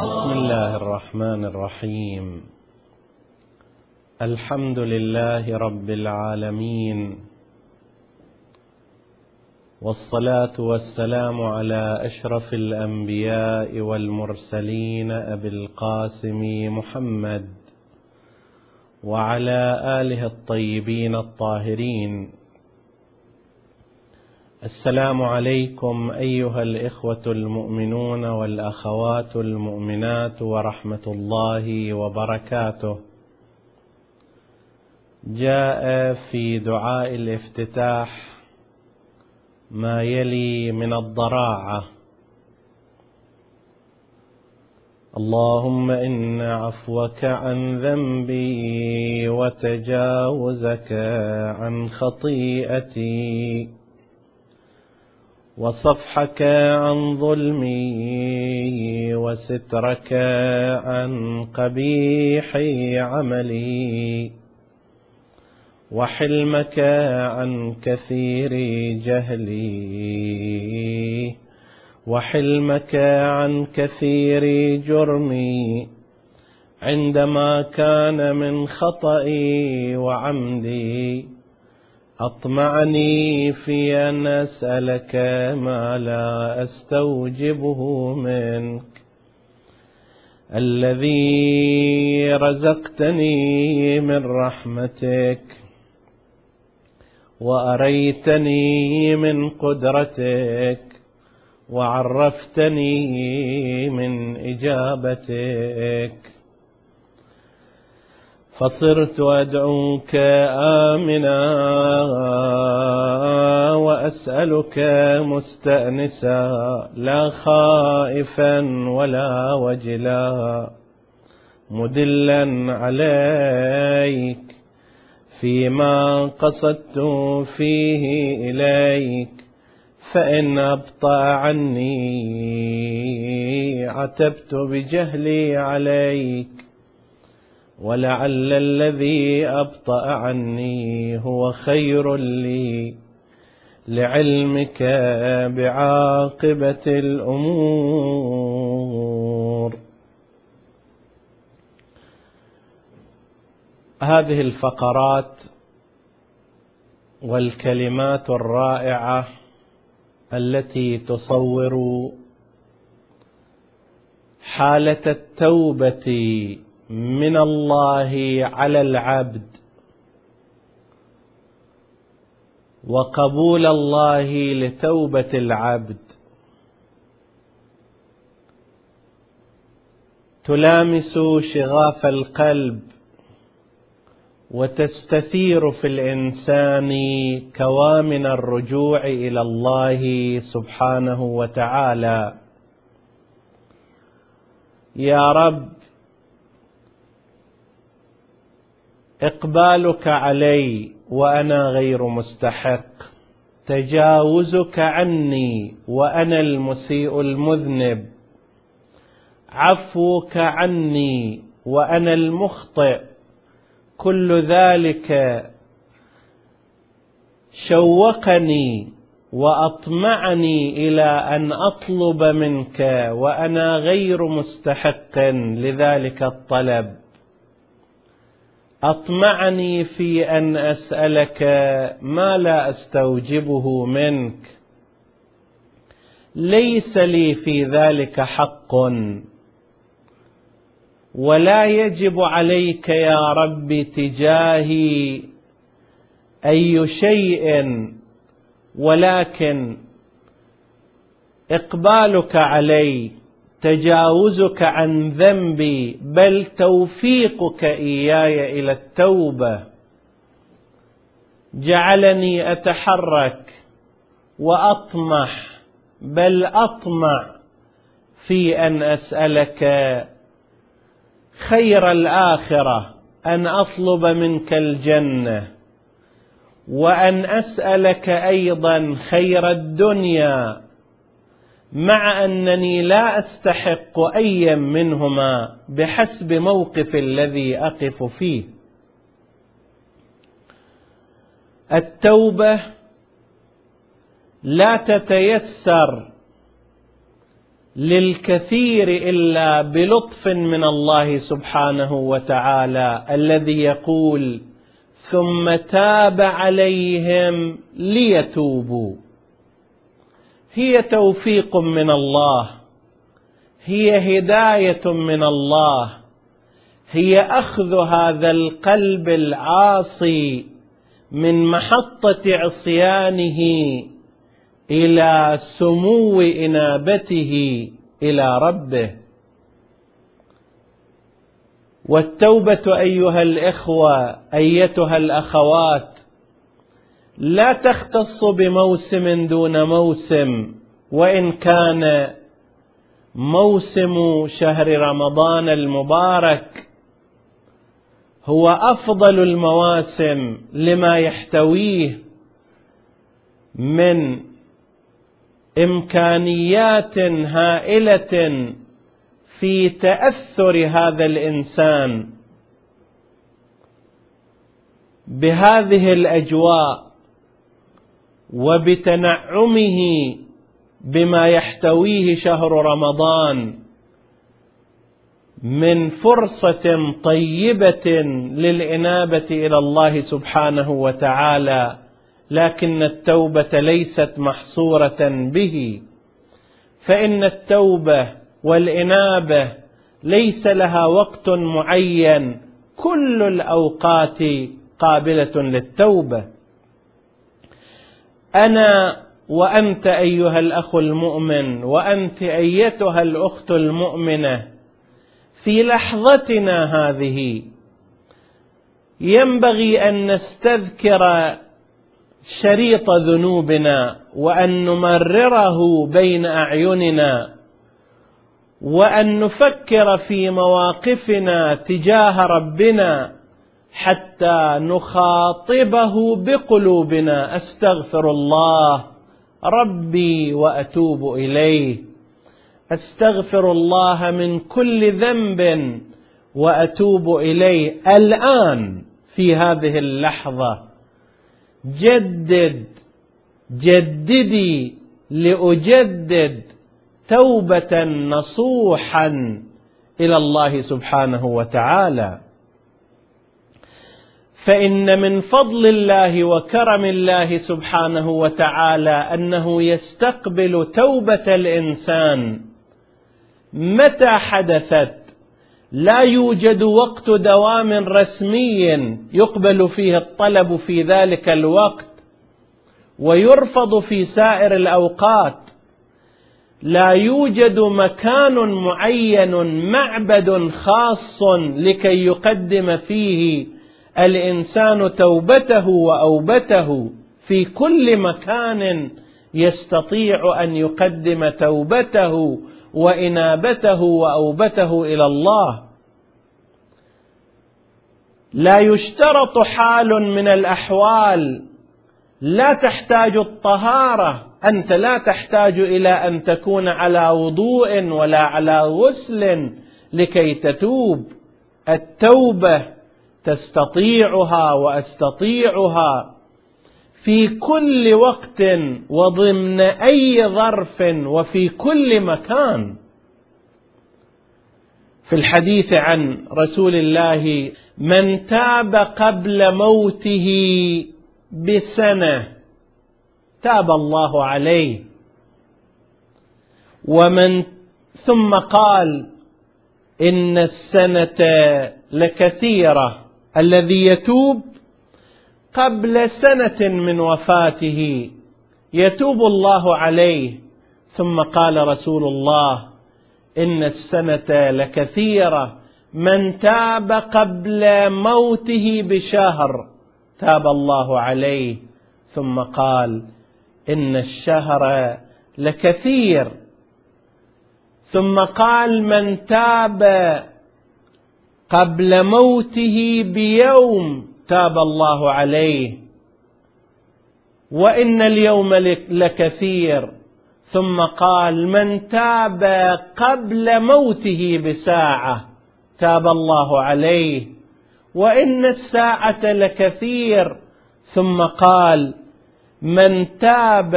بسم الله الرحمن الرحيم. الحمد لله رب العالمين. والصلاة والسلام على أشرف الأنبياء والمرسلين أبي القاسم محمد وعلى آله الطيبين الطاهرين. السلام عليكم أيها الإخوة المؤمنون والأخوات المؤمنات ورحمة الله وبركاته. جاء في دعاء الافتتاح ما يلي من الضراعة. اللهم إن عفوك عن ذنبي وتجاوزك عن خطيئتي. وصفحك عن ظلمي وسترك عن قبيح عملي وحلمك عن كثير جهلي وحلمك عن كثير جرمي عندما كان من خطئي وعمدي أطمعني في أن أسألك ما لا أستوجبه منك. الذي رزقتني من رحمتك وأريتني من قدرتك وعرفتني من إجابتك. فصرت أدعوك آمنا وأسألك مستأنسا لا خائفا ولا وجلا مدلا عليك فيما قصدت فيه إليك فإن أبطأ عني عتبت بجهلي عليك ولعل الذي ابطا عني هو خير لي لعلمك بعاقبه الأمور. هذه الفقرات والكلمات الرائعة التي تصور حالة التوبة من الله على العبد. وقبول الله لتوبة العبد. تلامس شغاف القلب. وتستثير في الإنسان كوامن الرجوع إلى الله سبحانه وتعالى. يا رب إقبالك علي وأنا غير مستحق. تجاوزك عني وأنا المسيء المذنب. عفوك عني وأنا المخطئ. كل ذلك شوقني وأطمعني إلى أن أطلب منك وأنا غير مستحق لذلك الطلب. أطمعني في أن أسألك ما لا أستوجبه منك. ليس لي في ذلك حق. ولا يجب عليك يا رب تجاهي أي شيء ولكن إقبالك علي تجاوزك عن ذنبي بل توفيقك إياي إلى التوبة. جعلني أتحرك وأطمح بل أطمع في أن أسألك خير الآخرة أن أطلب منك الجنة وأن أسألك أيضا خير الدنيا. مع أنني لا أستحق ايا منهما بحسب موقف الذي أقف فيه. التوبة لا تتيسر للكثير إلا بلطف من الله سبحانه وتعالى الذي يقول ثم تاب عليهم ليتوبوا. هي توفيق من الله. هي هداية من الله. هي أخذ هذا القلب العاصي من محطة عصيانه إلى سمو إنابته إلى ربه. والتوبة أيها الإخوة أيتها الأخوات لا تختص بموسم دون موسم وإن كان موسم شهر رمضان المبارك هو أفضل المواسم لما يحتويه من إمكانيات هائلة في تأثر هذا الإنسان. بهذه الأجواء وبتنعمه بما يحتويه شهر رمضان من فرصة طيبة للإنابة إلى الله سبحانه وتعالى لكن التوبة ليست محصورة به. فإن التوبة والإنابة ليس لها وقت معين كل الأوقات قابلة للتوبة. أنا وأنت أيها الأخ المؤمن وأنت أيتها الأخت المؤمنة في لحظتنا هذه ينبغي أن نستذكر شريط ذنوبنا وأن نمرره بين أعيننا وأن نفكر في مواقفنا تجاه ربنا حتى نخاطبه بقلوبنا. أستغفر الله ربي وأتوب إليه. أستغفر الله من كل ذنب وأتوب إليه. الآن في هذه اللحظة جدد جددي لأجدد توبة نصوحا إلى الله سبحانه وتعالى. فإن من فضل الله وكرم الله سبحانه وتعالى أنه يستقبل توبة الإنسان متى حدثت؟ لا يوجد وقت دوام رسمي يقبل فيه الطلب في ذلك الوقت ويرفض في سائر الأوقات. لا يوجد مكان معين معبد خاص لكي يقدم فيه الإنسان توبته وأوبته في كل مكان يستطيع أن يقدم توبته وإنابته وأوبته إلى الله. لا يشترط حال من الأحوال. لا تحتاج الطهارة. أنت لا تحتاج إلى أن تكون على وضوء ولا على غسل لكي تتوب. التوبة تستطيعها وأستطيعها في كل وقت وضمن أي ظرف وفي كل مكان. في الحديث عن رسول الله من تاب قبل موته بسنة تاب الله عليه. ومن ثم قال إن السنة لكثيرة. الذي يتوب قبل سنة من وفاته. يتوب الله عليه. ثم قال رسول الله إن السنة لكثيرة. من تاب قبل موته بشهر تاب الله عليه. ثم قال إن الشهر لكثير. ثم قال من تاب قبل موته بيوم تاب الله عليه. وإن اليوم لكثير. ثم قال من تاب قبل موته بساعة تاب الله عليه. وإن الساعة لكثير. ثم قال من تاب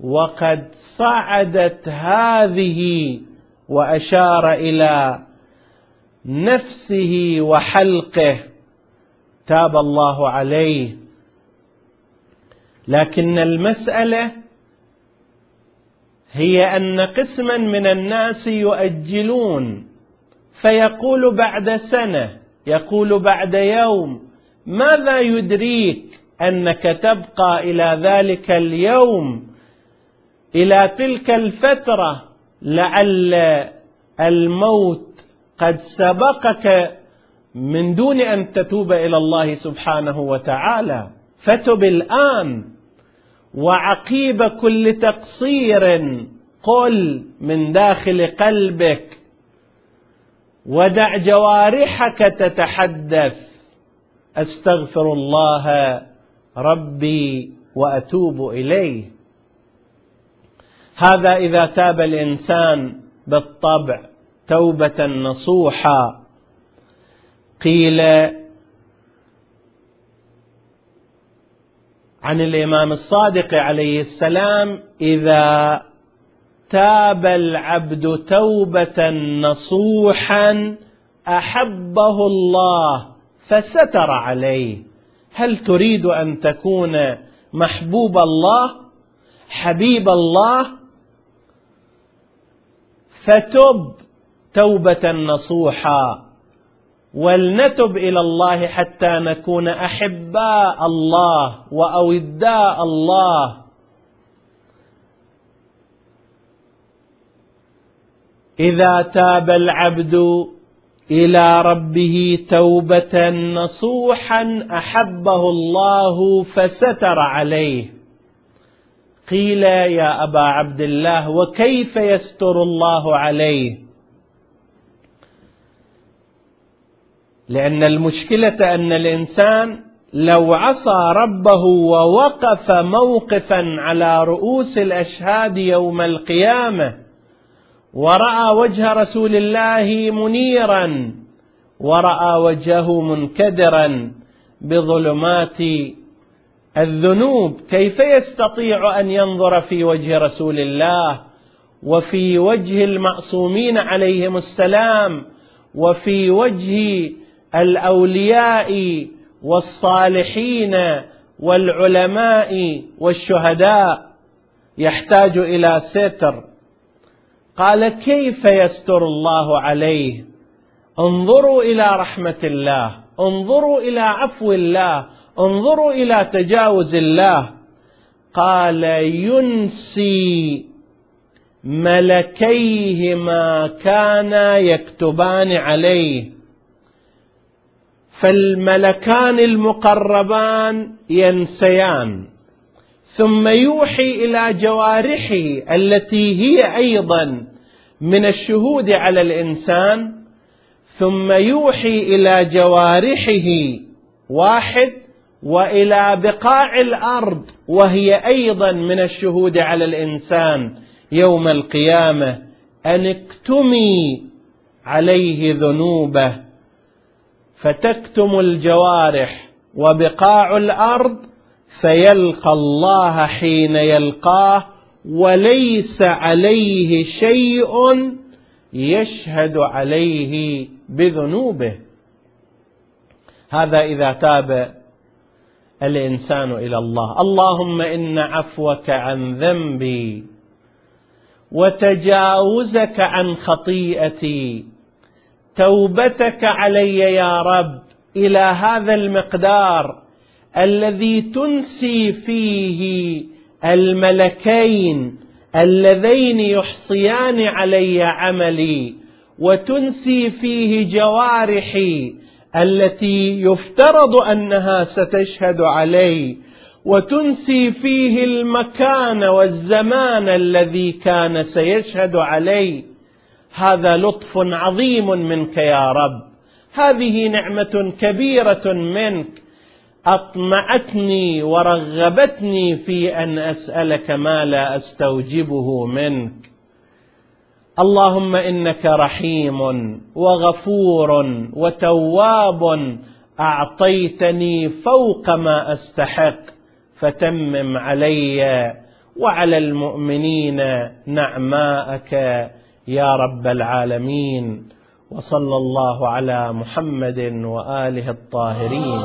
وقد صعدت هذه وأشار إلى نفسه وحلقه تاب الله عليه. لكن المسألة هي أن قسما من الناس يؤجلون. فيقول بعد سنة يقول بعد يوم ماذا يدريك أنك تبقى إلى ذلك اليوم؟ إلى تلك الفترة لعل الموت قد سبقك من دون أن تتوب إلى الله سبحانه وتعالى. فتب الآن وعقيب كل تقصير. قل من داخل قلبك ودع جوارحك تتحدث. أستغفر الله ربي وأتوب إليه. هذا إذا تاب الإنسان بالطبع. توبة نصوحا. قيل عن الإمام الصادق عليه السلام إذا تاب العبد توبة نصوحا أحبه الله فستر عليه. هل تريد أن تكون محبوب الله حبيب الله؟ فتب توبة نصوحا. ولنتب إلى الله حتى نكون أحباء الله وأوداء الله. إذا تاب العبد إلى ربه توبة نصوحا أحبه الله فستر عليه. قيل يا أبا عبد الله وكيف يستر الله عليه؟ لأن المشكلة أن الإنسان لو عصى ربه ووقف موقفا على رؤوس الأشهاد يوم القيامة ورأى وجه رسول الله منيرا ورأى وجهه منكدرا بظلمات الذنوب كيف يستطيع أن ينظر في وجه رسول الله وفي وجه المعصومين عليهم السلام وفي وجه الأولياء والصالحين والعلماء والشهداء يحتاج إلى ستر. قال كيف يستر الله عليه؟ انظروا إلى رحمة الله انظروا إلى عفو الله انظروا إلى تجاوز الله. قال ينسي ملكيه ما كانا يكتبان عليه. فالملكان المقربان ينسيان. ثم يوحي إلى جوارحه التي هي أيضا من الشهود على الإنسان. ثم يوحي إلى جوارحه واحد وإلى بقاع الأرض وهي أيضا من الشهود على الإنسان يوم القيامة. أن اكتمي عليه ذنوبه. فتكتم الجوارح وبقاع الأرض فيلقى الله حين يلقاه وليس عليه شيء يشهد عليه بذنوبه. هذا إذا تاب الإنسان إلى الله. اللهم إن عفوك عن ذنبي وتجاوزك عن خطيئتي توبتك علي يا رب إلى هذا المقدار الذي تنسي فيه الملكين اللذين يحصيان علي عملي وتنسي فيه جوارحي التي يفترض أنها ستشهد علي وتنسي فيه المكان والزمان الذي كان سيشهد علي. هذا لطف عظيم منك يا رب. هذه نعمة كبيرة منك. أطمعتني ورغبتني في أن أسألك ما لا أستوجبه منك. اللهم إنك رحيم وغفور وتواب. أعطيتني فوق ما أستحق. فتمم علي وعلى المؤمنين نعماءك. يا رب العالمين وصلى الله على محمد وآله الطاهرين.